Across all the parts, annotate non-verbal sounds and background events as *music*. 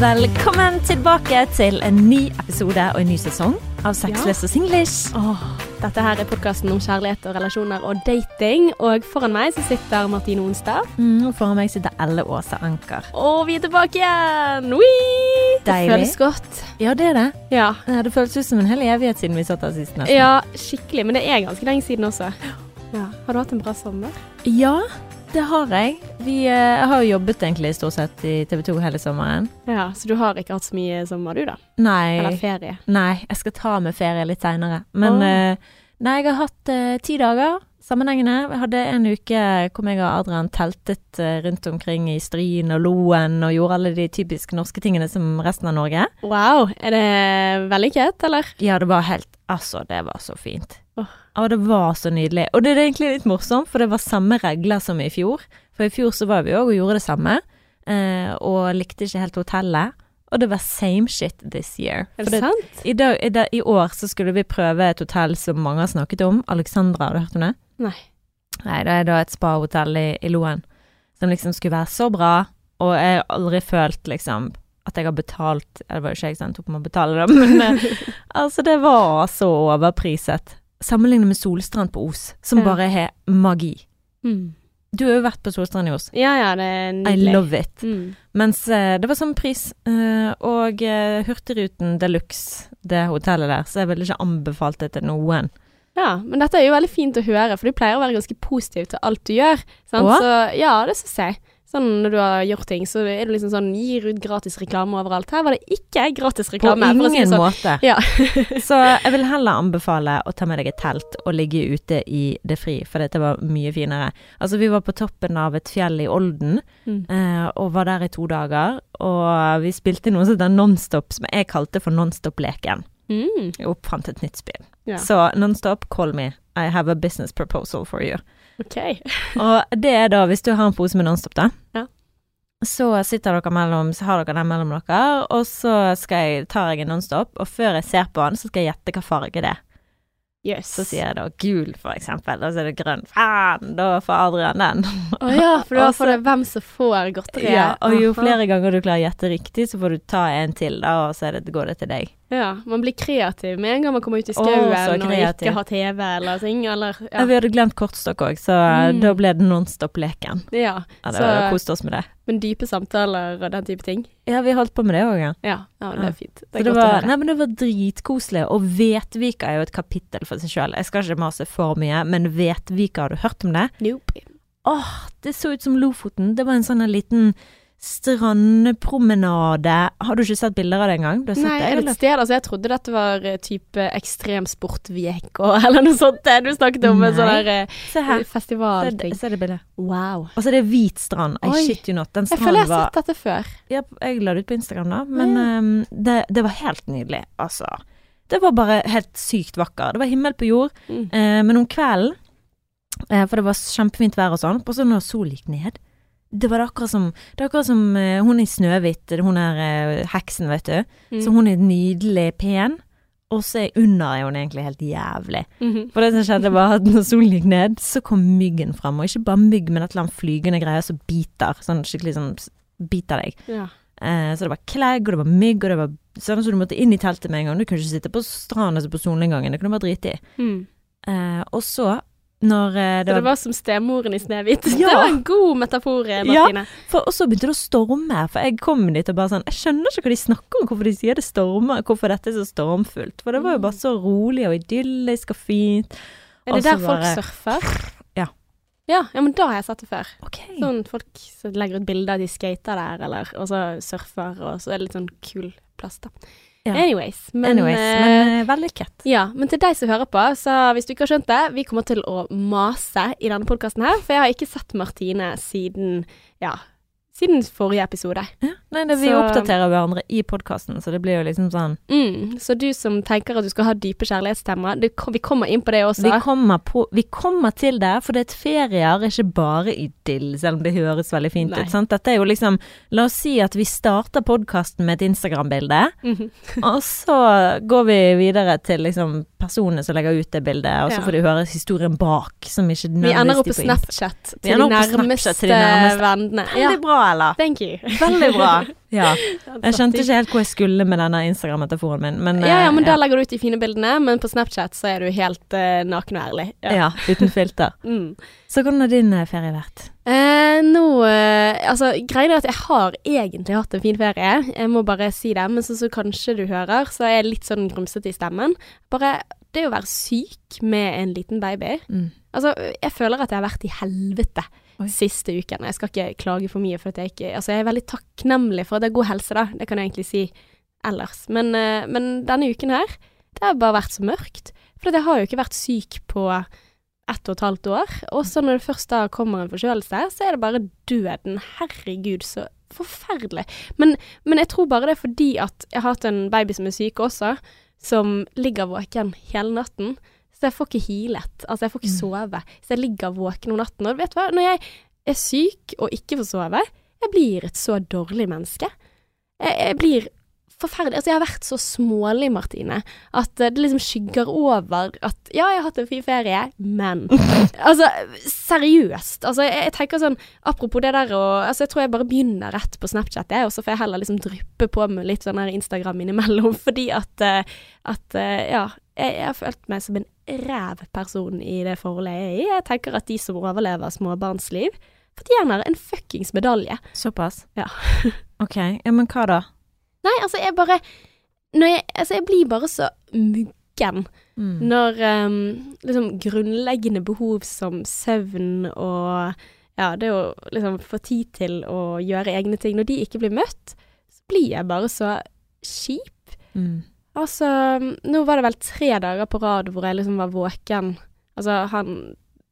Velkommen tilbake til en ny episode og en ny sesong av Sexless og Singlish. Oh, dette her er podkasten om kjærlighet og relasjoner og dating. Og foran meg så sitter Martine Onstad. Mm, og foran meg sitter Elle Åse Anker. Og vi er tilbake igjen! Wee! Det føles godt. Ja, det er det. Ja. Ja, Det føles ut som en hel evighet siden vi satt her sist. nesten. ja, skikkelig. Men det er ganske lenge siden også. Ja. Har du hatt en bra sommer? Ja, det har jeg. Vi eh, har jo jobbet egentlig stort sett i TV 2 hele sommeren. Ja, Så du har ikke hatt så mye sommer, du, da? Nei, Eller ferie? nei jeg skal ta med ferie litt seinere. Men oh. nei, jeg har hatt uh, ti dager sammenhengende. Jeg hadde en uke hvor jeg og Adrian teltet rundt omkring i Stryn og Loen og gjorde alle de typisk norske tingene som resten av Norge. Wow. Er det vellykket, eller? Ja, det var helt Altså, det var så fint. Oh. Og det var så nydelig. Og det er egentlig litt morsomt, for det var samme regler som i fjor. For i fjor så var vi òg og gjorde det samme, eh, og likte ikke helt hotellet. Og det var same shit this year. Er det det- sant? I, dag, i, dag, I år så skulle vi prøve et hotell som mange har snakket om. Alexandra, har du hørt om det? Nei. Nei, det er da et spahotell i, i Loen. Som liksom skulle være så bra, og jeg har aldri følt liksom at jeg har betalt Det var jo ikke jeg som tok opp med å betale det, *laughs* men eh, altså, det var så overpriset. Sammenlignet med Solstrand på Os, som Ja. bare har magi. Mm. Du har jo vært på Solstrand i Os. Ja ja, det er nydelig. I love it. Mm. Mens eh, det var samme pris. eh, og Hurtigruten Deluxe, det hotellet der, så jeg ville ikke anbefalt det til noen. Ja, men dette er jo veldig fint å høre, for du pleier å være ganske positiv til alt du gjør. Sant? Åh? Så ja, det syns jeg. Sånn når du har gjort ting, så er du liksom sånn gir ut gratis reklame overalt. Her var det ikke gratis reklame. På ingen si sånn. måte. Ja. *laughs* *laughs* så jeg vil heller anbefale å ta med deg et telt og ligge ute i det fri, for dette var mye finere. Altså, vi var på toppen av et fjell i Olden, Mm. eh, og var der i to dager. Og vi spilte noe som heter Nonstop, som jeg kalte for Nonstop-leken. Mm. Jeg oppfant et nytt spill. Ja. Så Nonstop, call me. I have a business proposal for you. OK. *laughs* Og det er da, hvis du har en pose med Nonstop, da. Ja. Så sitter dere mellom, så har dere den mellom dere, og så skal jeg, tar jeg en Nonstop, og før jeg ser på den, så skal jeg gjette hva farge det er. Yes. Så sier jeg da gul, for eksempel, og så er det grønn. Faen, da får Adrian den. Å ja, for da *laughs* får det hvem som får godteriet. Ja, og jo flere ganger du klarer å gjette riktig, så får du ta en til, da, og så det, går det til deg. Ja, man blir kreativ med en gang man kommer ut i skauen og ikke har TV eller ting, eller Ja. Ja. vi hadde glemt kortstokk òg, så Mm. da ble det Nonstop-leken. ja. Ja, det var koste oss med det. Men dype samtaler og den type ting. Ja, vi holdt på med det òg, ja. Ja, det er fint. Det Så er det var, nei, men det var dritkoselig, og Vetvika er jo et kapittel for seg sjøl. Jeg skal ikke mase for mye, men Vetvika, har du hørt om det? Nope. Åh, det så ut som Lofoten. Det var en sånn liten strandpromenade. Har du ikke sett bilder av det engang? Du har sett Nei, det? er eller? et sted? Altså, jeg trodde dette var type type ekstremsportveko *laughs* eller noe sånt. det Du snakket om en sånn her festivalting. Se. Se, det bildet. Wow. Og så er det hvit strand. I shit you not. Den Jeg føler jeg har sett dette før. ja, Jeg la det ut på Instagram, da, men ehm, det, det var helt nydelig. Altså. Det var bare helt sykt vakker. Det var himmel på jord, Mm. eh, men om kvelden eh, For det var kjempefint vær og sånn. Og så når solen gikk ned Det var akkurat som, det er akkurat som uh, hun i Snøhvit, hun er uh, heksen, vet du. Mm. Så hun er nydelig pen, og så er under er hun egentlig helt jævlig. Mhm. For det som skjedde var at når solen gikk ned, så kom myggen fram. Og ikke bare mygg, men et eller annet flygende greier som biter. Sånn skikkelig sånn biter deg. Ja. Uh, så det var klegg, og det var mygg, og det var sånn så du måtte inn i teltet med en gang. Du kunne ikke sitte på stranden og på solnedgangen, det kunne du bare drite i. Mm. Eh, og så, når det, Så det var som stemoren i Snehvit. *laughs* Ja. Det var en god metafor, Martine. Ja. For, og så begynte det å storme, for jeg kom dit og bare sånn Jeg skjønner ikke hva de snakker om, hvorfor de sier det stormer, hvorfor dette er så stormfullt. For det var jo bare så rolig og idyllisk og fint. Er det der folk bare- surfer? Ja. ja. Ja, men da har jeg sett det før. Okay. Sånn folk som legger ut bilder av de skater der, eller, og så surfer, og så er det litt sånn kul plass, da. Ja. Anyways. Men, Anyways, eh, men uh, vellykket. ja, men til deg som hører på, så hvis du ikke har skjønt det, vi kommer til å mase i denne podkasten her, for jeg har ikke sett Martine siden, ja, siden forrige episode. Ja. Nei, det, vi Så- oppdaterer hverandre i podkasten, så det blir jo liksom sånn Mm, så du som tenker at du skal ha dype kjærlighetsstemmer, det, vi kommer inn på det også. vi kommer, på, vi kommer til det, for det er et ferier, ikke bare idyll, selv om det høres veldig fint Nei. ut. Sant? Dette er jo liksom La oss si at vi starter podkasten med et Instagram-bilde, Mhm. *laughs* og så går vi videre til liksom personene som legger ut det bildet, og så Ja. får de høre historien bak, som ikke Vi ender opp på nødvendigvis Snapchat Vi til de ender opp på Snapchat nærmeste til de nærmeste. vennene. Veldig bra, Ella. Thank you. Veldig bra. *laughs* Ja. Jeg skjønte ikke helt hvor jeg skulle med denne Instagram-metaforen min, men Ja, ja, men ja. der legger du ut de fine bildene, men på Snapchat så er du helt uh, naken og ærlig. ja, uten filter. *laughs* Mm. Så hvordan har din eh, ferie vært? Eh, nå eh, Altså, greia er at jeg har egentlig hatt en fin ferie. Jeg må bare si det. Men sånn som kanskje du hører, så er jeg litt sånn grumsete i stemmen. Bare det å være syk med en liten baby Mm. Altså, jeg føler at jeg har vært i helvete Oi. siste uken. Jeg skal ikke klage for mye, for at jeg ikke Altså, jeg er veldig takknemlig for at jeg har god helse, da. Det kan jeg egentlig si ellers. Men, eh, men denne uken her, det har bare vært så mørkt. For jeg har jo ikke vært syk på ett og et halvt år. Og så når det først da kommer en forkjølelse, så er det bare døden. Herregud, så forferdelig. Men, men jeg tror bare det er fordi at jeg har hatt en baby som er syk også, som ligger våken hele natten. Så jeg får ikke healet. Altså, jeg får ikke Mm. sove. Så jeg ligger våken om natten. Og vet du hva, når jeg er syk og ikke får sove, jeg blir et så dårlig menneske. Jeg, jeg blir forferdelig Altså, jeg har vært så smålig, Martine, at eh, det liksom skygger over at ja, jeg har hatt en fin ferie, men *laughs* Altså, seriøst. Altså, jeg, jeg tenker sånn Apropos det der og Altså, jeg tror jeg bare begynner rett på Snapchat, jeg, og så får jeg heller liksom dryppe på med litt sånn her Instagram innimellom, *laughs* fordi at eh, At eh, ja. Jeg, jeg har følt meg som en ræv person i det forholdet jeg er i. Jeg tenker at de som overlever småbarnsliv, fortjener en fuckings medalje. Såpass? Ja. *laughs* ok. Ja, men hva da? Nei, altså, jeg bare når jeg, Altså, jeg blir bare så muggen Mm. når um, liksom grunnleggende behov som søvn og ja, det å liksom få tid til å gjøre egne ting, når de ikke blir møtt, så blir jeg bare så kjip. Mm. Altså, nå var det vel tre dager på rad hvor jeg liksom var våken. Altså, han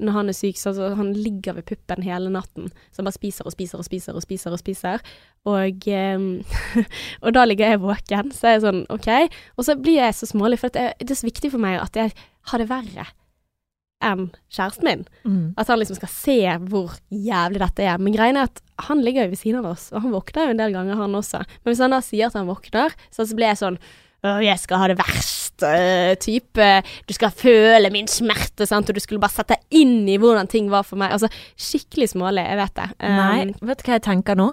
Når han er syk, så altså, han ligger ved puppen hele natten. Så han bare spiser og spiser og spiser og spiser og spiser. Og, eh, *laughs* og da ligger jeg våken, så er jeg sånn OK. Og så blir jeg så smålig, for at jeg, det er så viktig for meg at jeg har det verre enn kjæresten min. Mm. At han liksom skal se hvor jævlig dette er. Men greien er at han ligger jo ved siden av oss, og han våkner jo en del ganger, han også. Men hvis han da sier at han våkner, så blir jeg sånn Å, jeg skal ha det verst, øh, type Du skal føle min smerte, sant, og du skulle bare sette deg inn i hvordan ting var for meg. Altså, skikkelig smålig, jeg vet det. Nei, Um, vet du hva jeg tenker nå?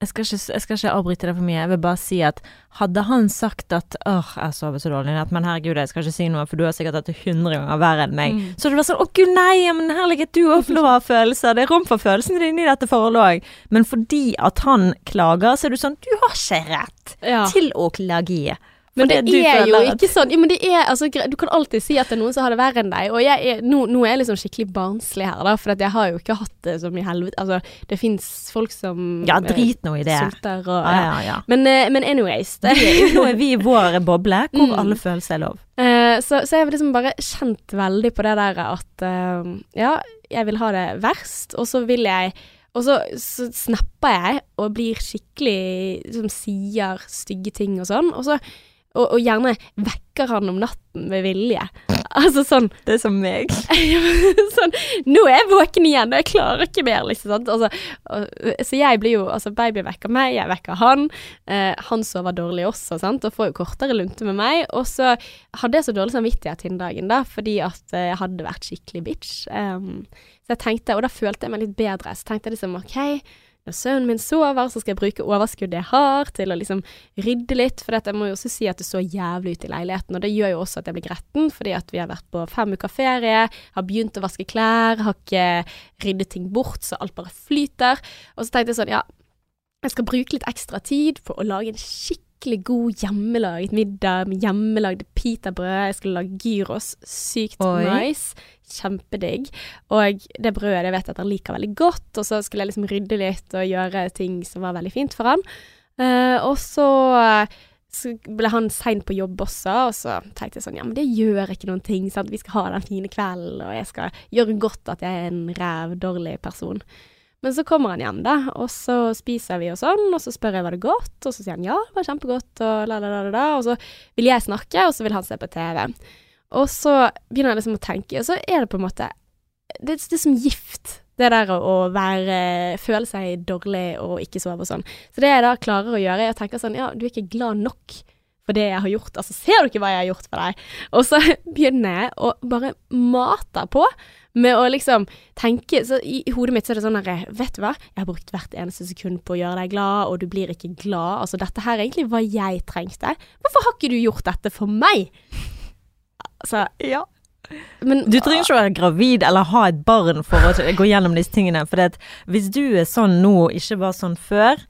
Jeg skal, ikke, jeg skal ikke avbryte det for mye. Jeg vil bare si at hadde han sagt at åh, jeg sover så dårlig i natt, men herregud, jeg skal ikke si noe, for du har sikkert hatt det hundre ganger verre enn meg. Mm. Så hadde det vært sånn å gud nei, men herlighet, du òg får av følelser. Det er rom for følelsene dine i dette forholdet òg. Men fordi at han klager, så er du sånn du har ikke rett ja. til å klage. Men det det er jo at- ikke sånn. Ja, men det er, altså, du kan alltid si at det er noen som har det verre enn deg. Og er, nå, nå er jeg liksom skikkelig barnslig her, da, for jeg har jo ikke hatt det som i helvete. Altså, det fins folk som Ja, drit nå i det. sulter og Ja, ja. ja. Men, eh, men anyways. Det, Nå er vi i vår boble, hvor Mm. alle følelser er lov. Uh, så, så jeg har liksom bare kjent veldig på det der at uh, ja, jeg vil ha det verst, og så vil jeg og så, så snapper jeg og blir skikkelig Liksom sier stygge ting og sånn. Og, så, og, og gjerne vekker han om natten med vilje. Altså sånn *laughs* Det er som meg. *laughs* sånn, Nå er jeg våken igjen, og jeg klarer ikke mer, liksom. Sant? Altså, og, så jeg blir jo Altså, baby vekker meg, jeg vekker han. Eh, han sover dårlig også, sant, og får jo kortere lunte med meg. Og så hadde jeg så dårlig samvittighet den dagen, da, fordi at eh, jeg hadde vært skikkelig bitch. Um, så jeg tenkte, og da følte jeg meg litt bedre. Så tenkte jeg liksom OK, når sønnen min sover, så skal jeg bruke overskuddet jeg har til å liksom rydde litt. For jeg må jo også si at det så jævlig ut i leiligheten, og det gjør jo også at jeg blir gretten, fordi at vi har vært på fem uker ferie, har begynt å vaske klær, har ikke ryddet ting bort, så alt bare flyter. Og så tenkte jeg sånn, ja, jeg skal bruke litt ekstra tid på å lage en skikkelig god hjemmelaget middag med hjemmelagde pitabrød. Jeg skulle lage gyros. Sykt Oi. nice. Kjempedigg. Og det brødet det vet jeg at han liker veldig godt. Og så skulle jeg liksom rydde litt og gjøre ting som var veldig fint for han. Uh, og så, så ble han sein på jobb også, og så tenkte jeg sånn Ja, men det gjør ikke noen ting. Sant? Vi skal ha den fine kvelden, og jeg skal gjøre godt at jeg er en ræv, dårlig person. Men så kommer han hjem, da, og så spiser vi og sånn, og så spør jeg var det godt, og så sier han ja, det var kjempegodt, og la, la, la, la, og så vil jeg snakke, og så vil han se på TV. Og så begynner jeg liksom å tenke, og så er det på en måte Det, det er som gift, det der å være Føle seg dårlig og ikke sove og sånn. Så det jeg da klarer å gjøre, er å tenke sånn Ja, du er ikke glad nok for det jeg har gjort. Altså, ser du ikke hva jeg har gjort for deg? Og så *laughs* begynner jeg å bare mate på Med å liksom tenke så I hodet mitt så er det sånn her Vet du hva, jeg har brukt hvert eneste sekund på å gjøre deg glad, og du blir ikke glad. Altså, dette her er egentlig hva jeg trengte. Hvorfor har ikke du gjort dette for meg? Altså Ja. Men Du trenger ikke å være gravid eller ha et barn for å gå gjennom disse tingene. For hvis du er sånn nå og ikke var sånn før,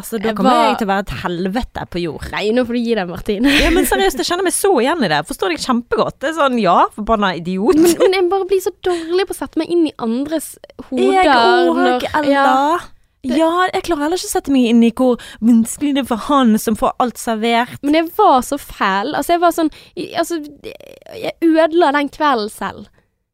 altså da kommer var- jeg til å være et helvete på jord. Nei, nå får du gi deg, Martin. Ja, men seriøst, jeg kjenner meg så igjen i det. Forstår deg kjempegodt. Det er sånn, ja, forbanna idiot. Men, men jeg bare blir så dårlig på å sette meg inn i andres hoder. Jeg òg, når-. Ja, Ja, jeg klarer heller ikke å sette meg inn i hvor vanskelig det er for han som får alt servert. men jeg var så fæl. Altså, jeg var sånn Altså, jeg ødela den kvelden selv.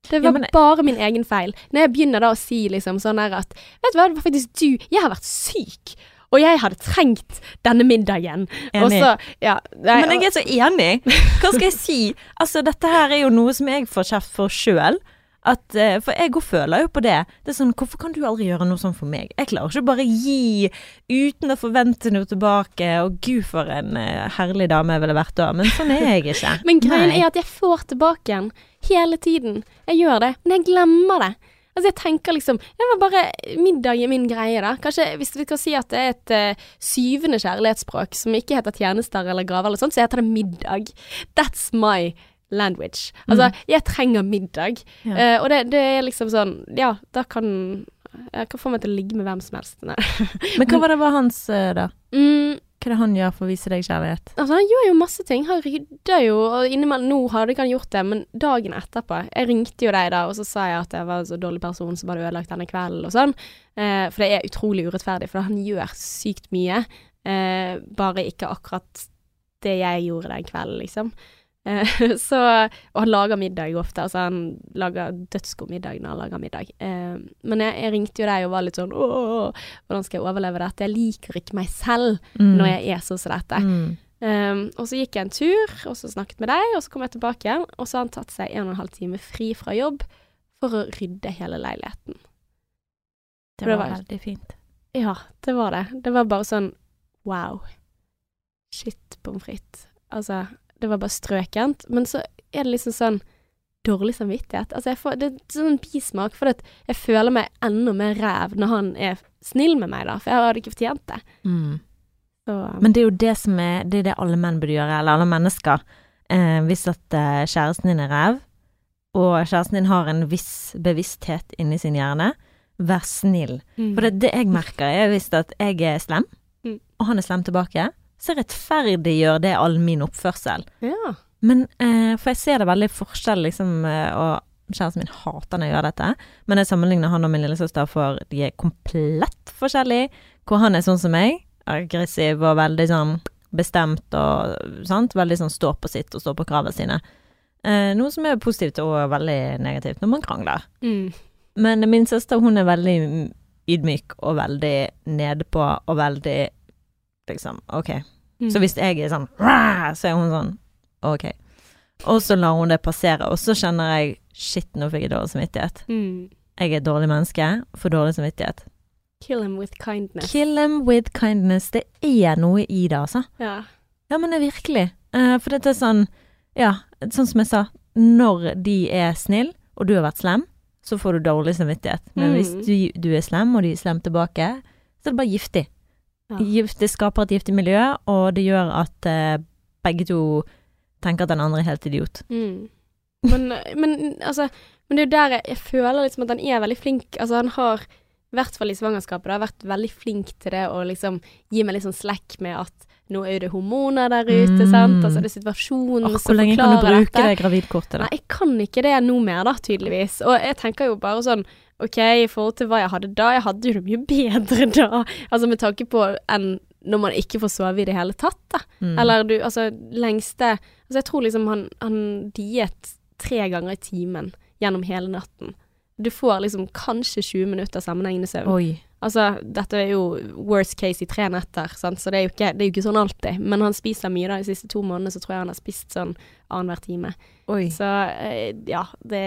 Det Ja, var men- bare min egen feil. Når jeg begynner da å si liksom sånn her at Vet du hva, det var faktisk du. Jeg har vært syk. Og jeg hadde trengt denne middagen. Enig. så Ja. Nei, Men jeg er så enig. Hva skal jeg si? Altså, dette her er jo noe som jeg får kjeft for sjøl. At, eh, for jeg òg føler jo på det. Det er sånn, Hvorfor kan du aldri gjøre noe sånn for meg? Jeg klarer ikke bare gi uten å forvente noe tilbake. Og gud, for en eh, herlig dame jeg ville vært da. Men sånn er jeg ikke. Men greien Nei. er at jeg får tilbake igjen hele tiden. Jeg gjør det, men jeg glemmer det. Altså jeg tenker liksom Det var bare middag i min greie, da. Kanskje hvis vi skal si at det er et uh, syvende kjærlighetsspråk som ikke heter tjenester eller graver eller sånt, så heter det middag. That's my language. Altså, jeg trenger middag. Ja. Uh, og det, det er liksom sånn Ja, da kan Jeg kan få meg til å ligge med hvem som helst. *laughs* Men hva var det var hans, eh, da? Mm, Hva er det han gjør for å vise deg kjærlighet? Altså, han gjør jo masse ting. Han rydder jo, og innimellom Nå hadde ikke han gjort det, men dagen etterpå Jeg ringte jo deg da, og så sa jeg at jeg var en så dårlig person som hadde ødelagt denne kvelden og sånn. Eh, for det er utrolig urettferdig, for han gjør sykt mye. Eh, bare ikke akkurat det jeg gjorde den kvelden, liksom. Eh, *laughs* så, og han lager middag ofte. Altså han lager dødsgod middag når han lager middag. Eh, men jeg, jeg ringte jo deg og var litt sånn Åh, hvordan skal jeg overleve dette? Jeg liker ikke meg selv når jeg er sånn som dette. Mm. Um, og så gikk jeg en tur, og så snakket med deg, og så kom jeg tilbake igjen, og så har han tatt seg en og en halv time fri fra jobb for å rydde hele leiligheten. Det det var var- veldig fint. Ja, det var det. Det var bare sånn wow. Shit, pommes frites. Altså, det var bare strøkent. Men så er det liksom sånn dårlig samvittighet. Altså, jeg får, det er sånn bismak, for at jeg føler meg enda mer ræv når han er snill med meg, da, for jeg hadde ikke fortjent det. Mm. Så, Men det er jo det som er Det er det alle menn burde gjøre, eller alle mennesker. Eh, hvis at eh, kjæresten din er ræv, og kjæresten din har en viss bevissthet inni sin hjerne, vær snill. mm. For det, det jeg merker, er visst at jeg er slem, Mm. og han er slem tilbake, så rettferdiggjør det all min oppførsel. Ja. Men eh, For jeg ser det veldig forskjell, liksom, eh, og kjæresten min hater når jeg gjør dette, men jeg sammenligner han og min lillesøster, for de er komplett forskjellige. Hvor han er sånn som meg, aggressiv og veldig sånn bestemt og sant, veldig sånn stå på sitt og stå på kravene sine. Eh, noe som er positivt og veldig negativt når man krangler. Mm. Men min søster hun er veldig ydmyk og veldig nedpå og veldig liksom OK. Mm. Så hvis jeg er sånn så er hun sånn OK. Og så lar hun det passere, og så kjenner jeg shit, nå fikk jeg dårlig samvittighet. Mm. Jeg er et dårlig menneske, får dårlig samvittighet. Kill him with kindness. Kill him with kindness. Det er noe i det, altså. Ja. Ja, men det er virkelig. Uh, for dette er sånn Ja, sånn som jeg sa, når de er snill, og du har vært slem, så får du dårlig samvittighet. Men Mm. hvis du, du er slem, og de er slem tilbake, så er det bare giftig. Ja. Det skaper et giftig miljø, og det gjør at eh, begge to tenker at den andre er helt idiot. Mm. Men, men altså Men det er jo der jeg, jeg føler liksom at han er veldig flink. Altså han har, i hvert fall i svangerskapet, da, vært veldig flink til det å liksom gi meg litt sånn slack med at nå er det hormoner der ute, Mm. sant. Altså det er situasjonen Åh, som hvor lenge kan du bruke bruke det gravidkortet, da? Nei, jeg kan ikke det nå mer, da, tydeligvis. Og jeg tenker jo bare sånn OK, i forhold til hva jeg hadde da, jeg hadde jo det mye bedre da. Altså med tanke på enn når man ikke får sove i det hele tatt, da. Mm. Eller du, altså lengste Altså jeg tror liksom han, han diet tre ganger i timen gjennom hele natten. Du får liksom kanskje 20 minutter sammenhengende søvn. Oi. Altså dette er jo worst case i tre netter, sant? så det er, jo ikke, det er jo ikke sånn alltid. Men han spiser mye da, de siste to månedene så tror jeg han har spist sånn annenhver time. Oi. Så eh, ja, det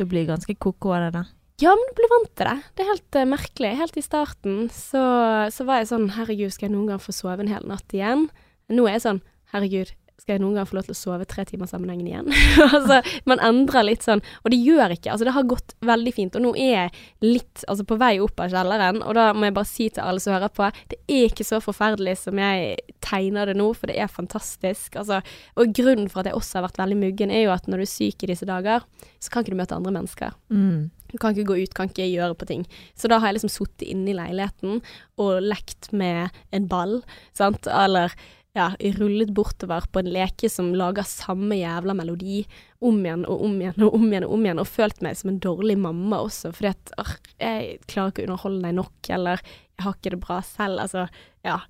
Du blir ganske ko-ko av det, da. Ja, men du blir vant til det. Det er helt uh, merkelig. Helt i starten så, så var jeg sånn Herregud, skal jeg noen gang få sove en hel natt igjen? Nå er jeg sånn Herregud, skal jeg noen gang få lov til å sove tre timer sammenhengende igjen? *laughs* altså, man endrer litt sånn, og det gjør ikke. Altså, det har gått veldig fint, og nå er jeg litt altså, på vei opp av kjelleren, og da må jeg bare si til alle som hører på, det er ikke så forferdelig som jeg tegner det nå, for det er fantastisk. Altså, og grunnen for at jeg også har vært veldig muggen, er jo at når du er syk i disse dager, så kan ikke du møte andre mennesker. Mm. Du kan ikke gå ut, kan ikke gjøre på ting. Så da har jeg liksom sittet inne i leiligheten og lekt med en ball, sant, eller ja, rullet bortover på en leke som lager samme jævla melodi om igjen og om igjen og om igjen og om igjen, og følt meg som en dårlig mamma også, fordi at åh, jeg klarer ikke å underholde deg nok, eller jeg har ikke det bra selv, altså, ja.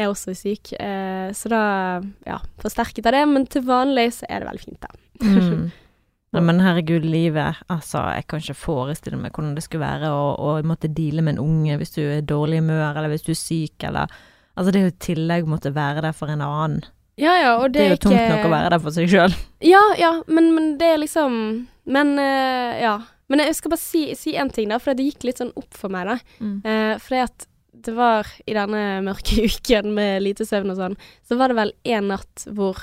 Jeg er også syk, eh, så da, ja, forsterket av det, men til vanlig så er det veldig fint, da. Mm. *laughs* Ja, men herregud, livet. Altså, jeg kan ikke forestille meg hvordan det skulle være å, å måtte deale med en unge hvis du er i dårlig humør, eller hvis du er syk, eller Altså, det er jo i tillegg måtte være der for en annen. Ja, ja, og Det, det, er jo ikke tungt nok å være der for seg sjøl. Ja, ja, men, men det er liksom Men uh, ja. Men jeg skal bare si, si en ting, da, for det gikk litt sånn opp for meg, da. Mm. Uh, fordi at det var i denne mørke *laughs* uken med lite søvn og sånn, så var det vel en natt hvor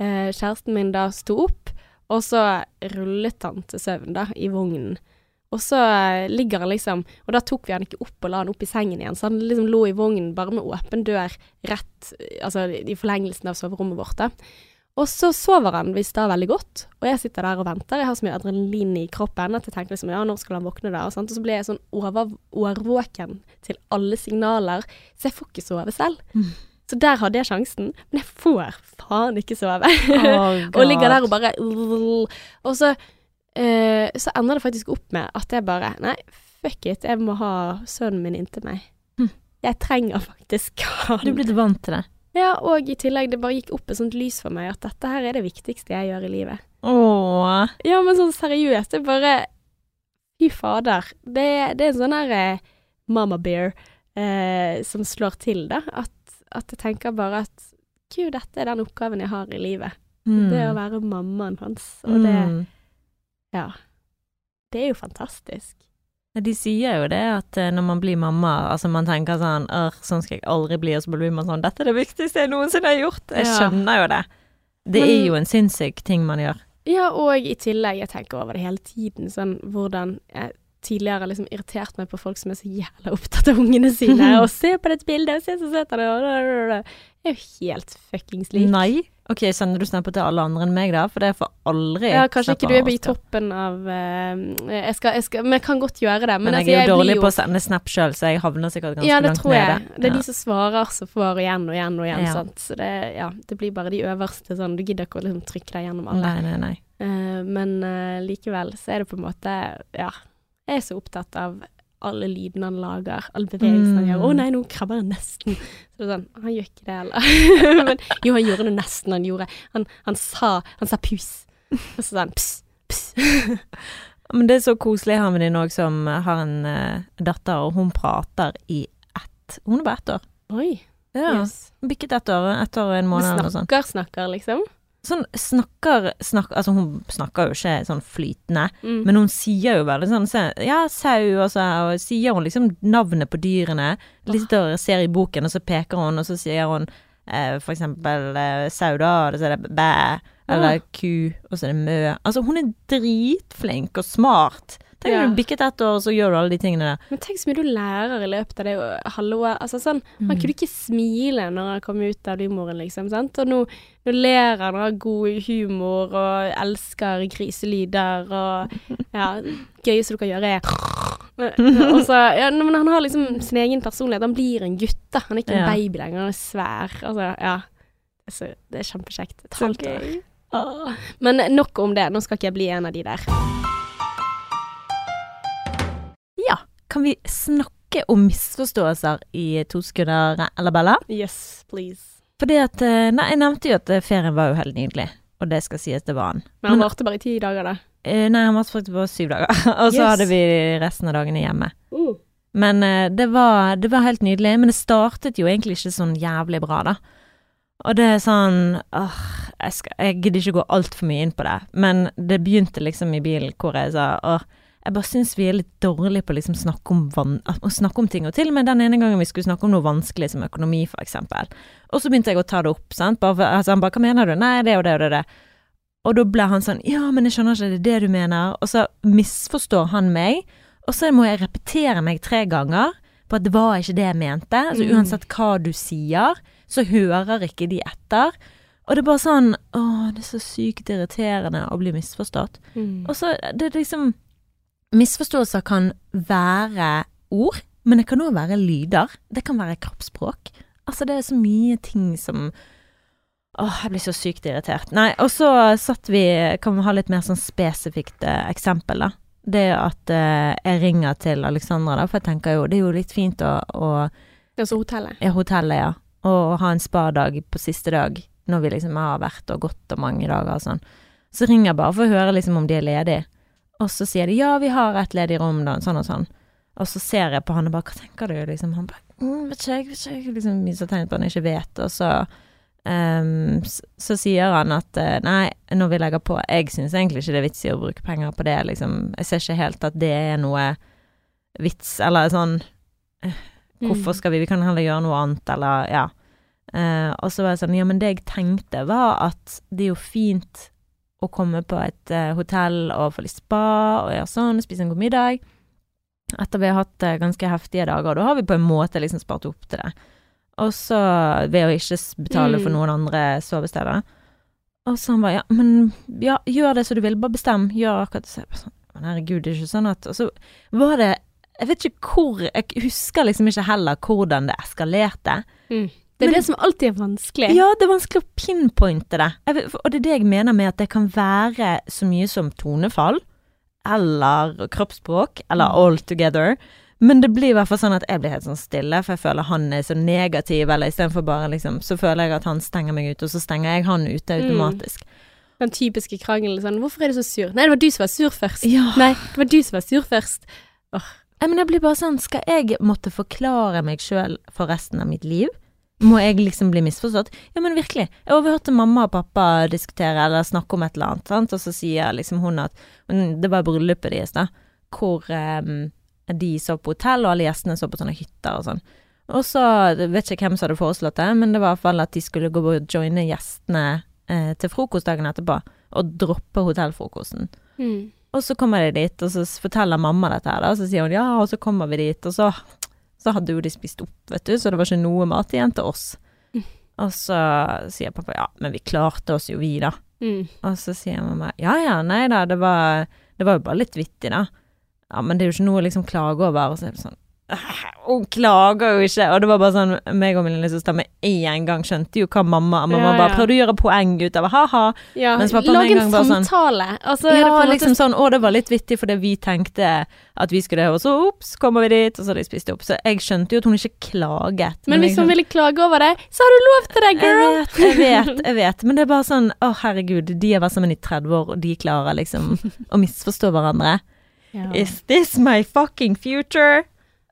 eh, kjæresten min da sto opp, og så rullet han til søvn da, i vognen. Og så eh, ligger han liksom Og da tok vi han ikke opp og la han opp i sengen igjen, så han liksom lå i vognen bare med åpen dør rett eh, Altså i forlengelsen av soverommet vårt, da. Og så sover han visst da veldig godt, og jeg sitter der og venter. Jeg har så mye adrenalin i kroppen at jeg tenker liksom ja, når skal han våkne da? Og, sånt. og så blir jeg sånn over, årvåken til alle signaler, så jeg får ikke sove selv. Mm. Så der hadde jeg sjansen, men jeg får faen ikke sove. Oh, *laughs* og ligger der og bare Og så, eh, så ender det faktisk opp med at jeg bare Nei, fuck it, jeg må ha sønnen min inntil meg. Hm. Jeg trenger faktisk han. Du er blitt vant til det. Ja, og i tillegg, det bare gikk opp et sånt lys for meg at dette her er det viktigste jeg gjør i livet. Åh. Ja, men sånn seriøst, det er bare Fy fader. Det, det er en sånn her eh, mama bear eh, som slår til, da. At, at jeg tenker bare at Gud, dette er den oppgaven jeg har i livet. Mm. Det å være mammaen hans. Og det Mm. Ja. Det er jo fantastisk. De sier jo det at eh, når man blir mamma, altså man tenker sånn «Åh, sånn skal jeg aldri bli, og så blir man sånn Dette er det viktigste jeg noensinne har gjort. Jeg Ja. skjønner jo det. Det Men- er jo en sinnssyk ting man gjør. Ja, og i tillegg, jeg tenker over det hele tiden, sånn hvordan jeg tidligere har liksom irritert meg på folk som er så jævla opptatt av ungene sine, *laughs* og se på dette bildet, og se så søt han er, er jo helt fuckings lik. Nei. Ok, sender du snapper til alle andre enn meg da? For det får aldri Ja, kanskje ikke du er i toppen av uh, jeg, skal, jeg skal Men jeg kan godt gjøre det. Men, Men altså, jeg er jo dårlig på å sende snap sjøl, så jeg havner sikkert ganske Ja, det tror jeg. nede. Det er Ja. de som svarer som får igjen og igjen og igjen. Ja. Sant? Så det, ja, det blir bare de øverste sånn. Du gidder ikke å liksom trykke deg gjennom alle. Nei, nei, nei. Uh, men uh, likevel så er det på en måte Ja. Jeg er så opptatt av alle lydene han lager, alle bevegelsene han Mm. gjør. 'Å nei, nå krabber han nesten'. Så det er sånn Han gjør ikke det heller. *laughs* men jo, han gjorde det nesten. Han gjorde Han, han sa Han sa pus. Og så han pss, pss. *laughs* Men det er så koselig har med din òg, som har en uh, datter, og hun prater i ett Hun er bare ett år. Oi. Ja. Yes. Bikket ett år, ett år og en måned eller noe sånt. snakker, snakker, liksom. Sånn snakker, snakker Altså, hun snakker jo ikke sånn flytende, Mm. men hun sier jo veldig sånn så, Ja, sau, og så og sier hun liksom navnet på dyrene. Litt og ser i boken, og så peker hun, og så sier hun eh, for eksempel eh, sau, da, og så er det bæ, eller ku, og så er det mø. Altså, hun er dritflink og smart. Tenk Ja. du bikket ett år, og så gjør du alle de tingene der. Men tenk så mye du lærer i løpet av det halvåret. Altså sånn, Han Mm. kunne ikke smile når han kom ut av livmoren, liksom. Sant? Og nå, nå ler han og har god humor og elsker griselyder og *laughs* Ja, gøyeste du kan gjøre er så, ja, men han har liksom sin egen personlighet. Han blir en gutt, da. Han er ikke en baby lenger, han er svær. Altså, ja. Så det er kjempekjekt. Et halvt år. Men nok om det. Nå skal ikke jeg bli en av de der. Kan vi snakke om misforståelser i To sekunder, eller Bella? Yes, please. Fordi at eh, Nei, jeg nevnte jo at eh, ferien var jo helt nydelig, og det skal sies det var han. Men han varte bare i ti dager, da. Eh, nei, han var faktisk bare syv dager, *laughs* og så Yes. hadde vi resten av dagene hjemme. Uh. Men det, var, det var helt nydelig, men det startet jo egentlig ikke sånn jævlig bra, da. Og det er sånn åh, jeg, skal, jeg gidder ikke gå altfor mye inn på det, men det begynte liksom i bilen hvor jeg sa åh, Jeg bare syns vi er litt dårlige på liksom snakke om, van å snakke om ting. Og til og med den ene gangen vi skulle snakke om noe vanskelig som økonomi, eksempel. Og så begynte jeg å ta det opp, sant. Bare altså, han bare 'hva mener du?' 'Nei, det og det og det'. det. Og da ble han sånn 'ja, men jeg skjønner ikke, det er det du mener'. Og så misforstår han meg, og så må jeg repetere meg tre ganger på at det var ikke det jeg mente. Altså Mm. uansett hva du sier, så hører ikke de etter. Og det er bare sånn Å, det er så sykt irriterende å bli misforstått. Mm. Og så det er liksom Misforståelser kan være ord, men det kan òg være lyder. Det kan være kroppsspråk. Altså, det er så mye ting som Åh, jeg blir så sykt irritert. Nei, og så satt vi Kan vi ha litt mer sånn spesifikt eh, eksempel, da. Det at eh, jeg ringer til Alexandra, da, for jeg tenker jo det er jo litt fint å, å Altså hotellet. i hotellet, ja. Og ha en spadag på siste dag, når vi liksom har vært og gått og mange dager og sånn. Så ringer jeg bare for å høre liksom om de er ledige. Og så sier de ja, vi har et ledig rom, da, sånn og sånn. Og så ser jeg på han og bare hva tenker du, liksom. Han bare mm, vet ikke jeg, vet ikke. Liksom viser tegn på at han ikke vet. Og så um, så, så sier han at 'nei, nei, vil jeg legger på Jeg syns egentlig ikke det er vits i å bruke penger på det, liksom. Jeg ser ikke helt at det er noe vits, eller sånn Hvorfor skal vi Vi kan heller gjøre noe annet, eller ja. Uh, og så var jeg sånn Ja, men det jeg tenkte, var at det er jo fint å komme på et uh, hotell og få litt spa og gjøre sånn, spise en god middag. Etter vi har hatt uh, ganske heftige dager. Da har vi på en måte liksom spart opp til det. Og så ved å ikke betale for Mm. noen andre sovesteder. Og så han bare ja, men ja, gjør det som du vil, bare bestem. Gjør akkurat så jeg bare sånn, Men herregud, det er ikke sånn at Og så var det Jeg vet ikke hvor Jeg husker liksom ikke heller hvordan det eskalerte. Mm. Det er Men- det som alltid er vanskelig. Ja, det er vanskelig å pinpointe det. Jeg og det er det jeg mener med at det kan være så mye som tonefall, eller kroppsspråk, eller Mm. all together. Men det blir i hvert fall sånn at jeg blir helt sånn stille, for jeg føler han er så negativ, eller istedenfor bare liksom Så føler jeg at han stenger meg ute, og så stenger jeg han ute Mm. automatisk. Den typiske krangelen sånn 'Hvorfor er du så sur?' Nei, det var du som var sur først. Ja. Nei, det var du som var sur først. Nei, men det blir bare sånn, skal jeg måtte forklare meg sjøl for resten av mitt liv? Må jeg liksom bli misforstått? Ja, men virkelig. Jeg overhørte mamma og pappa diskutere eller snakke om et eller annet, sant? og så sier liksom hun at Det var bryllupet deres, da, hvor um, de sov på hotell, og alle gjestene så på sånne hytter og sånn. Og så vet ikke hvem som hadde foreslått det, men det var i hvert fall at de skulle gå og joine gjestene eh, til frokostdagen etterpå, og droppe hotellfrokosten. Mm. Og så kommer de dit, og så forteller mamma dette her, da, og så sier hun ja, og så kommer vi dit, og så, så hadde jo de spist opp, vet du, så det var ikke noe mat igjen til oss. Mm. Og så sier pappa ja, men vi klarte oss jo, vi, da. Mm. Og så sier mamma ja ja, nei da, det var, det var jo bare litt vittig, da. Ja, men det er jo ikke noe å liksom klage over. Og så er det sånn «Æh, *laughs* Hun klager jo ikke! Og det var bare sånn meg og min lillesøster med en gang skjønte jo hva mamma Mamma Ja, bare prøvde å gjøre poeng ut av ha-ha. Ja, lag en en gang bare sånn- Altså, det Ja, liksom sånn, å det var litt vittig fordi vi tenkte at vi skulle det, og så ops, kommer vi dit, og så har de spist opp. Så jeg skjønte jo at hun ikke klaget. Men hvis jeg, hun ville klage over det, så har du lov til det, girl! Jeg vet, jeg vet, *laughs* jeg vet. Men det er bare sånn, å herregud, de har vært sammen i 30 år, og de klarer liksom *laughs* å misforstå hverandre. Ja. Is this my fucking future?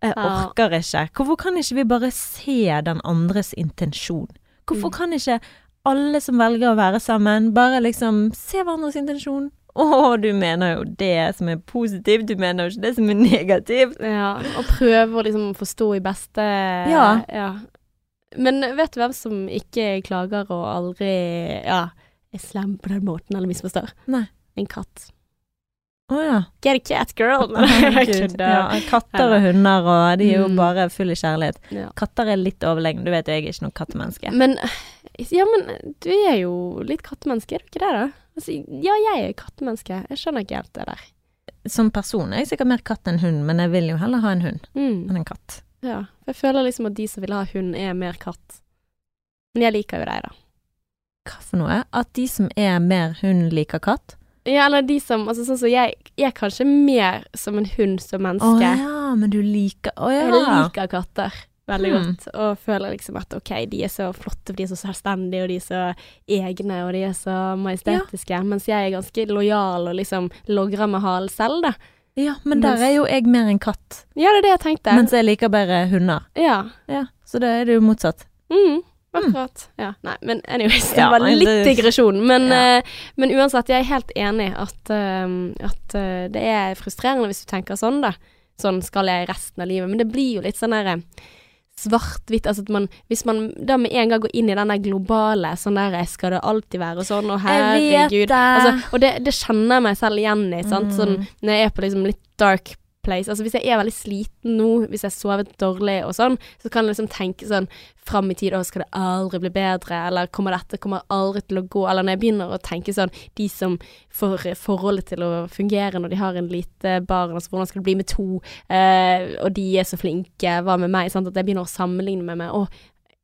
Jeg Ja. orker ikke. Hvorfor kan ikke vi bare se den andres intensjon? Hvorfor Mm. kan ikke alle som velger å være sammen, bare liksom se hverandres intensjon? Å, du mener jo det som er positivt, du mener jo ikke det som er negativt. Ja, og prøve å liksom forstå i beste Ja. Men vet du hvem som ikke klager og aldri ja, er slem på den måten, eller misforstår? Nei. En katt. Å ja. Get a cat, girl! *laughs* Ja. Katter og hunder, og de er jo Mm. bare full i kjærlighet. Ja. Katter er litt overlegne, du vet jo jeg er ikke noe kattemenneske. Men Ja, men du er jo litt kattemenneske, er du ikke det, da? Altså, ja, jeg er kattemenneske. Jeg skjønner ikke helt det der. Som person er jeg sikkert mer katt enn hund, men jeg vil jo heller ha en hund Mm. enn en katt. Ja. Jeg føler liksom at de som vil ha hund, er mer katt. Men jeg liker jo deg, da. Hva for noe? At de som er mer hund, liker katt? Ja, eller de som Altså sånn som jeg, jeg er kanskje mer som en hund som menneske. Å ja, men du liker Å ja. Jeg liker katter veldig mm. godt, og føler liksom at ok, de er så flotte, for de er så selvstendige, og de er så egne, og de er så majestetiske, mens jeg er ganske lojal og liksom logrer med halen selv, da. Ja, men der er jo jeg mer en katt, Ja, det er det jeg tenkte. mens jeg liker bare hunder. ja. Ja, så da er det jo motsatt. Mm. Akkurat. Ja, nei, men anyways, det Ja, var litt det- digresjon. Men, Ja. eh, men uansett, jeg er helt enig at, eh, at eh, det er frustrerende hvis du tenker sånn, da. Sånn skal jeg resten av livet. Men det blir jo litt sånn derre svart-hvitt. Altså at man Hvis man da med en gang går inn i den der globale sånn der Skal det alltid være sånn? Og herregud. det. Altså, og det, det kjenner jeg meg selv igjen i. Sant? Mm. Sånn, når jeg er på liksom litt dark place Altså Hvis jeg er veldig sliten nå, hvis jeg har sovet dårlig og sånn, så kan jeg liksom tenke sånn fram i tid Å, skal det aldri bli bedre? Eller kommer dette kommer aldri til å gå? Eller når jeg begynner å tenke sånn De som får forholdet til å fungere når de har en lite barn, altså hvordan skal det bli med to? Eh, og de er så flinke, hva med meg? Sant? At jeg begynner å sammenligne med meg. Å,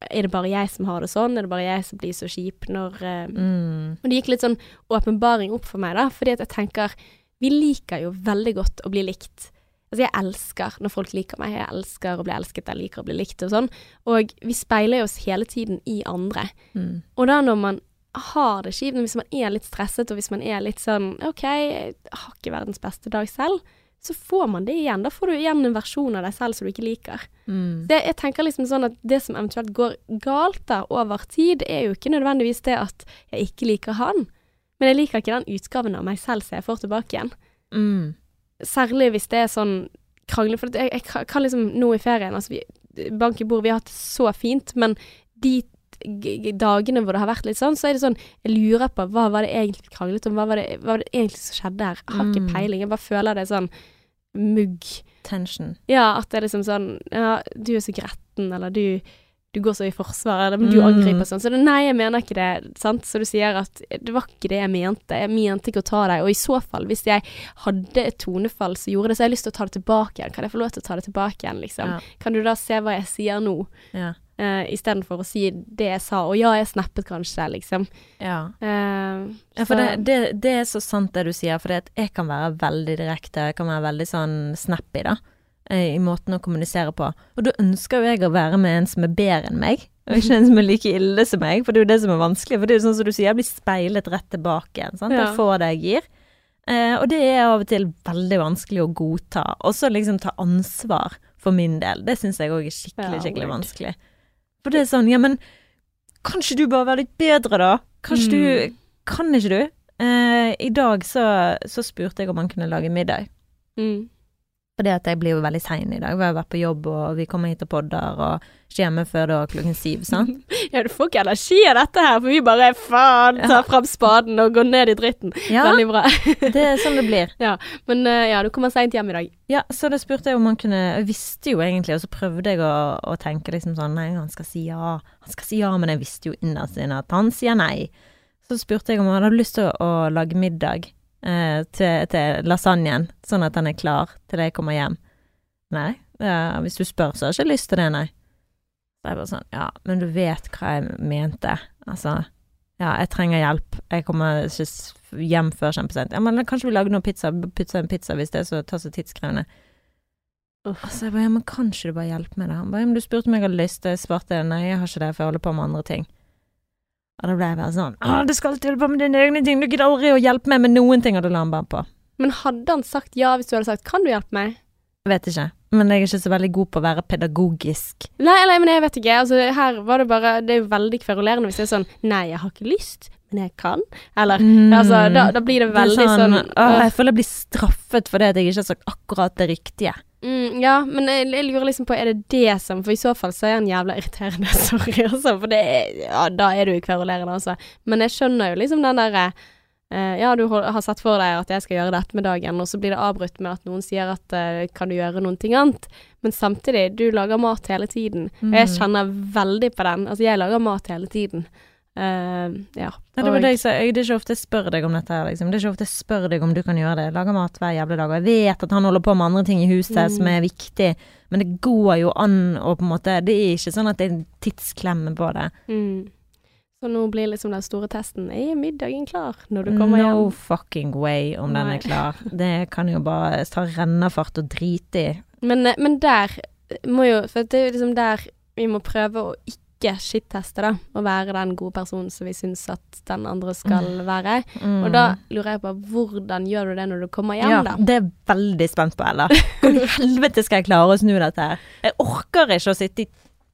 er det bare jeg som har det sånn? Er det bare jeg som blir så kjip når uh, mm. og det gikk litt sånn åpenbaring opp for meg, da, fordi at jeg tenker Vi liker jo veldig godt å bli likt. Altså, jeg elsker når folk liker meg. Jeg elsker å bli elsket, jeg liker å bli likt og sånn. Og vi speiler oss hele tiden i andre. Mm. Og da når man har det kjipt, hvis man er litt stresset, og hvis man er litt sånn OK, jeg har ikke verdens beste dag selv, så får man det igjen. Da får du igjen en versjon av deg selv som du ikke liker. Mm. Det, jeg tenker liksom sånn at det som eventuelt går galt der over tid, er jo ikke nødvendigvis det at jeg ikke liker han, men jeg liker ikke den utgaven av meg selv som jeg får tilbake igjen. Mm. Særlig hvis det er sånn krangling, for jeg, jeg kan- liksom nå i ferien, altså vi, bank i bord, vi har hatt det så fint, men de dagene hvor det har vært litt sånn, så er det sånn, jeg lurer på hva var det egentlig kranglet om, hva var det, hva var det egentlig som skjedde her? Jeg har ikke Mm. peiling, jeg bare føler det er sånn mugg. Tension. Ja, at det er liksom sånn Ja, du er så gretten, eller du, du går så i forsvar, eller men du Mm. angriper sånn. Så det, nei, jeg mener ikke det, sant. Så du sier at det var ikke det jeg mente. Jeg mente ikke å ta deg. Og i så fall, hvis jeg hadde et tonefall som gjorde det, så har jeg lyst til å ta det tilbake igjen. Kan jeg få lov til å ta det tilbake igjen, liksom? Ja. Kan du da se hva jeg sier nå, Ja. uh, istedenfor å si det jeg sa? Og ja, jeg snappet kanskje, liksom. ja. uh, Ja, for det, det, det er så sant det du sier, for jeg kan være veldig direkte, jeg kan være veldig sånn snappy, da, eh, i måten å kommunisere på. Og da ønsker jo jeg å være med en som er bedre enn meg, og ikke en som er like ille som meg, for det er jo det som er vanskelig. For det er jo sånn som du sier, jeg blir speilet rett tilbake igjen, sant. Jeg får det jeg gir. Eh, og det er av og til veldig vanskelig å godta. Og så liksom ta ansvar for min del. Det syns jeg òg er skikkelig, skikkelig vanskelig. For det er sånn, ja men kan ikke du bare være litt bedre, da? Kanskje Mm. du Kan ikke du? Eh, I dag så, så spurte jeg om han kunne lage middag. mm. Fordi at jeg blir jo veldig sein i dag. Vi har vært på jobb, og vi kommer hit og podder, og ikke hjemme før da klokken syv, sant? *laughs* Ja, du får ikke energi av dette her, for vi bare faen, tar fram spaden og går ned i dritten. Ja, Veldig bra. *laughs* det er sånn det blir. Ja, Men eh, ja, du kommer seint hjem i dag. Ja, så da spurte jeg om han kunne Jeg visste jo egentlig, og så prøvde jeg å, å tenke liksom sånn Nei, han skal si ja. Han skal si ja, men jeg visste jo innerst inne at han sier nei. Så spurte jeg om han hadde lyst til å, å lage middag eh, til, til lasagnen, sånn at den er klar til jeg kommer hjem. Nei, ja, hvis du spør, så har jeg ikke lyst til det, nei. Så jeg bare sånn Ja, men du vet hva jeg mente. Altså, ja, jeg trenger hjelp. Jeg kommer ikke hjem før kjempesent. Ja, men kanskje vi lager noe pizza, pizza en pizza hvis det er så, tar så tidskrevende. Altså, jeg bare, ja, men kan ikke du bare hjelpe meg da? Han bare, ja, men du spurte om jeg hadde lyst, og jeg svarte nei, jeg har ikke det, for jeg holder på med andre ting. Og da ble jeg bare sånn, å, du skal alltid holde på med dine egne ting, du gidder aldri å hjelpe meg med noen ting, og da la han bare på. Men hadde han sagt ja hvis du hadde sagt 'kan du hjelpe meg'? Jeg vet ikke, men jeg er ikke så veldig god på å være pedagogisk. Nei, nei, men jeg vet ikke. Altså, her var det bare Det er jo veldig kverulerende hvis det er sånn 'nei, jeg har ikke lyst, men jeg kan'. Eller altså, da, da blir det Det sånn, veldig sånn, åh, Jeg føler jeg blir straffet for det at jeg ikke har sagt akkurat det riktige. Mm, Ja, men jeg, jeg lurer liksom på, er det det som For i så fall så er han jævla irriterende, *laughs* sorry, altså. For det er Ja, da er du jo kverulerende, altså. Men jeg skjønner jo liksom den derre eh, ja, du har sett for deg at jeg skal gjøre dette med dagen, og så blir det avbrutt med at noen sier at eh, kan du gjøre noen ting annet? Men samtidig, du lager mat hele tiden. Og jeg Mm. kjenner veldig på den. Altså, jeg lager mat hele tiden. Eh, ja. Nei, det var det jeg sa. Det er ikke ofte jeg spør deg om dette her, liksom. Det er ikke ofte jeg spør deg om du kan gjøre det. Lager mat hver jævla dag. Og jeg vet at han holder på med andre ting i huset Mm. som er viktig, men det går jo an å på en måte Det er ikke sånn at det er en tidsklemme på det. Mm. Så nå blir liksom den store testen Er middagen klar når du kommer no hjem? fucking way om den er klar. Det kan jo bare ta rennafart og drite i. Men, eh, men der må jo For det er liksom der vi må prøve å ikke shit-teste, da. Å være den gode personen som vi syns at den andre skal være. Mm. Og da lurer jeg på hvordan gjør du det når du kommer hjem, ja, da? det er jeg veldig spent på, Ella. Hvordan i helvete skal jeg klare å snu dette her? Jeg orker ikke å sitte i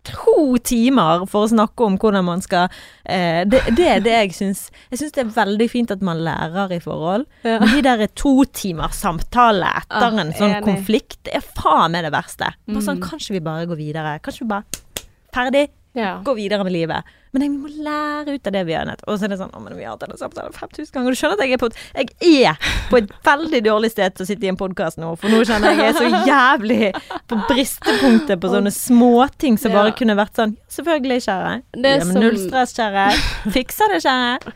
to timer for å snakke om hvordan man skal eh, det, det er det jeg syns Jeg syns det er veldig fint at man lærer i forhold. Ja. Men de der to timers samtale etter Ah, en sånn enig. konflikt, er faen meg det verste. Bare sånn, Mm. kanskje vi bare går videre? Kanskje vi bare Ferdig? Ja. Gå videre med livet. Men jeg må lære ut av det vi nødt. Og så er det sånn Å, men vi har hatt denne samtalen 5000 ganger. Du skjønner at jeg er på et, jeg er på et veldig dårlig sted til å sitte i en podkast nå, for nå kjenner jeg jeg er så jævlig på bristepunktet på sånne småting som bare Ja. kunne vært sånn Selvfølgelig, kjære. Det Ja, men Null stress, kjære. Fikser det, kjære.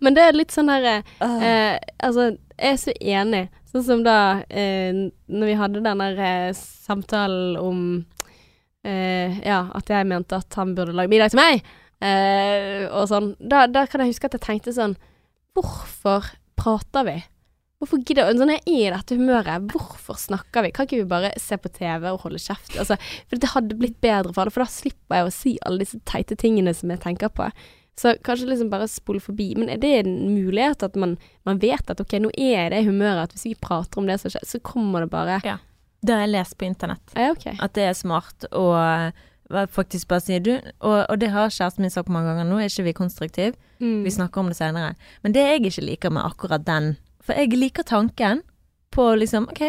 Men det er litt sånn derre eh, Altså, jeg er så enig. Sånn som da eh, når vi hadde den der eh, samtalen om eh, Ja, at jeg mente at han burde lage middag til meg, eh, og sånn. Da, da kan jeg huske at jeg tenkte sånn Hvorfor prater vi? Hvorfor gidder Sånn jeg er i dette humøret, hvorfor snakker vi? Kan ikke vi bare se på TV og holde kjeft? Altså, for det hadde blitt bedre for alle, for da slipper jeg å si alle disse teite tingene som jeg tenker på. Så kanskje liksom bare spole forbi. Men er det en mulighet at man, man vet at ok, nå er det humøret at hvis vi prater om det som skjer, så kommer det bare Det har jeg lest på internett. Ja, okay. At det er smart å eh, faktisk bare si du, og, og det har kjæresten min sagt mange ganger, nå er ikke vi konstruktive. Mm. Vi snakker om det senere. Men det jeg ikke liker med akkurat den For jeg liker tanken på liksom OK,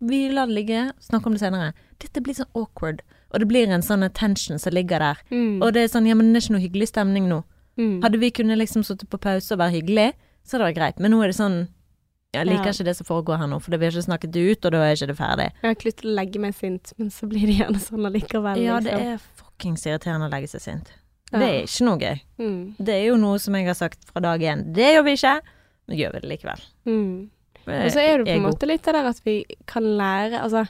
vi lar det ligge, snakke om det senere. Dette blir sånn awkward. Og det blir en sånn tension som ligger der. Mm. Og det er sånn, ja, men det er ikke noe hyggelig stemning nå. Mm. Hadde vi kunnet liksom sittet på pause og være hyggelig, så hadde det vært greit. Men nå er det sånn Jeg liker Ja. ikke det som foregår her nå, for det har ikke snakket ut, og da er ikke det ferdig. Jeg har ikke lyst til å legge meg sint, men så blir det gjerne sånn allikevel. Ja, det liksom. er fuckings irriterende å legge seg sint. Ja. Det er ikke noe gøy. mm. Det er jo noe som jeg har sagt fra dag én. Det gjør vi ikke, men gjør vi det likevel. Mm. Og så er det på en måte litt det der at vi kan lære Altså,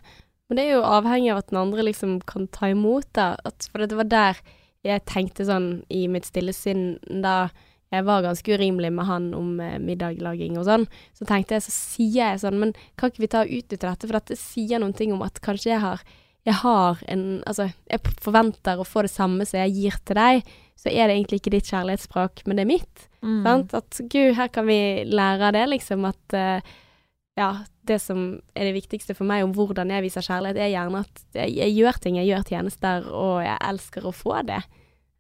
men det er jo avhengig av at den andre liksom kan ta imot det. For det var der jeg tenkte sånn i mitt stille sinn da jeg var ganske urimelig med han om eh, middagslaging og sånn, så tenkte jeg, så sier jeg sånn, men kan ikke vi ta og utnytte dette, for dette sier noen ting om at kanskje jeg har jeg har en Altså, jeg forventer å få det samme som jeg gir til deg, så er det egentlig ikke ditt kjærlighetsspråk, men det er mitt. Mm. Sant? At gud, her kan vi lære av det, liksom. At uh, ja, det som er det viktigste for meg om hvordan jeg viser kjærlighet, er gjerne at jeg, jeg gjør ting, jeg gjør tjenester, og jeg elsker å få det.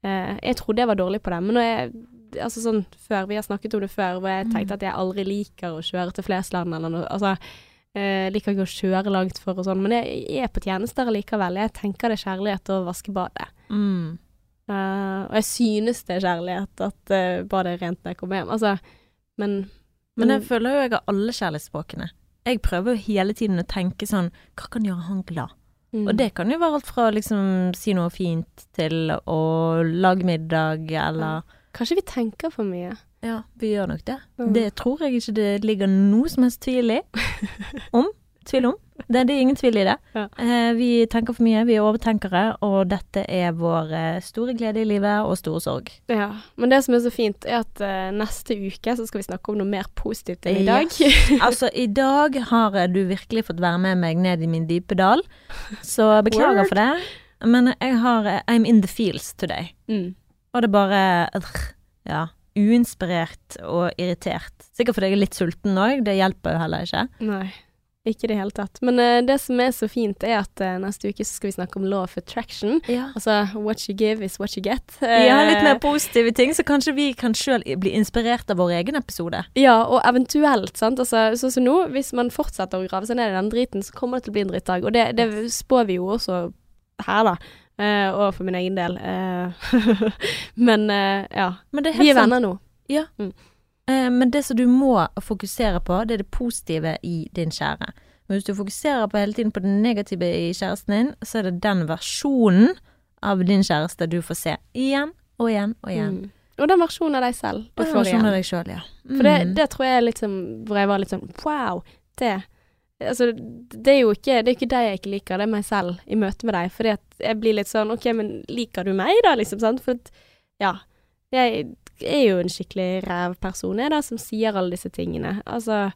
Uh, jeg trodde jeg var dårlig på det, men når jeg Altså sånn før, vi har snakket om det før, hvor jeg tenkte at jeg aldri liker å kjøre til Flesland eller noe. Altså, jeg liker ikke å kjøre langt for og sånn, men jeg er på tjenester likevel. Jeg tenker det er kjærlighet å vaske badet. Mm. Uh, og jeg synes det er kjærlighet at uh, badet er rent når jeg kommer hjem. Altså, men Men jeg føler jo jeg har alle kjærlighetsspråkene. Jeg prøver jo hele tiden å tenke sånn Hva kan gjøre han glad? mm. Og det kan jo være alt fra liksom si noe fint til å lage middag, eller Kanskje vi tenker for mye. Ja, vi gjør nok det. Mm. Det tror jeg ikke det ligger noe som helst tvil i. *laughs* Om. Tvil om. Det, det er ingen tvil i det. Ja. Eh, vi tenker for mye, vi er overtenkere, og dette er vår eh, store glede i livet og store sorg. Ja, Men det som er så fint, er at uh, neste uke så skal vi snakke om noe mer positivt enn i dag. *laughs* Altså, i dag har eh, du virkelig fått være med meg ned i min dype dal, så beklager Word. for det. Men jeg har I'm in the fields today. mm. Og det bare Ja. Uinspirert og irritert. Sikkert fordi jeg er litt sulten òg, det hjelper jo heller ikke. Nei. Ikke i det hele tatt. Men uh, det som er så fint, er at uh, neste uke skal vi snakke om law of attraction. Ja. Altså what you give is what you get. Vi har litt mer Eh, positive ting, så kanskje vi kan sjøl bli inspirert av vår egen episode. Ja, og eventuelt, sant. Altså, sånn som nå, hvis man fortsetter å grave seg ned i den driten, så kommer det til å bli en drittdag. Og det, det spår vi jo også her, da. Eh, og for min egen del. Eh, *laughs* men eh, ja. Men Vi er venner nå. Eh, Men det som du må fokusere på, det er det positive i din kjære. Men hvis du fokuserer på hele tiden på det negative i kjæresten din, så er det den versjonen av din kjæreste du får se igjen og igjen og igjen. Mm. Og den versjonen av deg selv Den Og en får av deg selv, ja. For det, Mm. det tror jeg sånn Hvor jeg var litt sånn Wow, det Altså, det er jo ikke Det er ikke de jeg ikke liker, det er meg selv i møte med deg. Fordi at jeg blir litt sånn OK, men liker du meg, da, liksom? Sant? For at Ja. Jeg er jo en skikkelig rævperson, jeg, da, som sier alle disse tingene. Altså,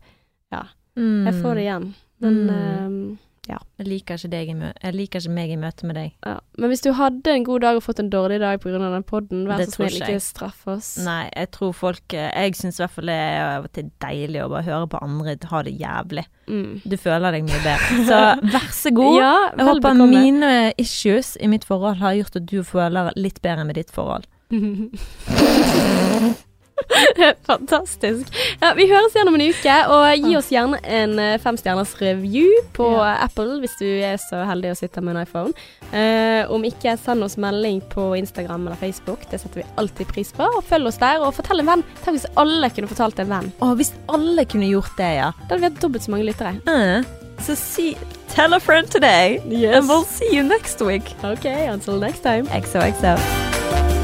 Mm. jeg får det igjen. Men Mm. Ehm, Jeg liker jeg liker ikke meg i møte med deg. Ja. Men hvis du hadde en god dag og fått en dårlig dag pga. den podden, vær Det så snill, ikke ikke straff oss. Nei, jeg tror folk eh, Jeg syns i hvert fall det er av og til deilig å bare høre på andre ha det jævlig. Mm. Du føler deg mye bedre. Så vær så god. *laughs* Ja, Jeg håper mine issues i mitt forhold har gjort at du føler litt bedre med ditt forhold. *laughs* *laughs* Fantastisk. Ja, vi høres igjen om en uke, og gi oss gjerne en eh, femstjerners review på Ja. Apple hvis du er så heldig å sitte med en iPhone. Uh, om ikke, send oss melding på Instagram eller Facebook. Det setter vi alltid pris på. Og følg oss der, og fortell en venn. Tenk hvis alle kunne fortalt en venn. Å, hvis alle kunne gjort det, ja. Da hadde vi hatt dobbelt så mange lyttere. Uh, Så si Tell a friend today. And we'll see you next week. OK, until next time. XOXO.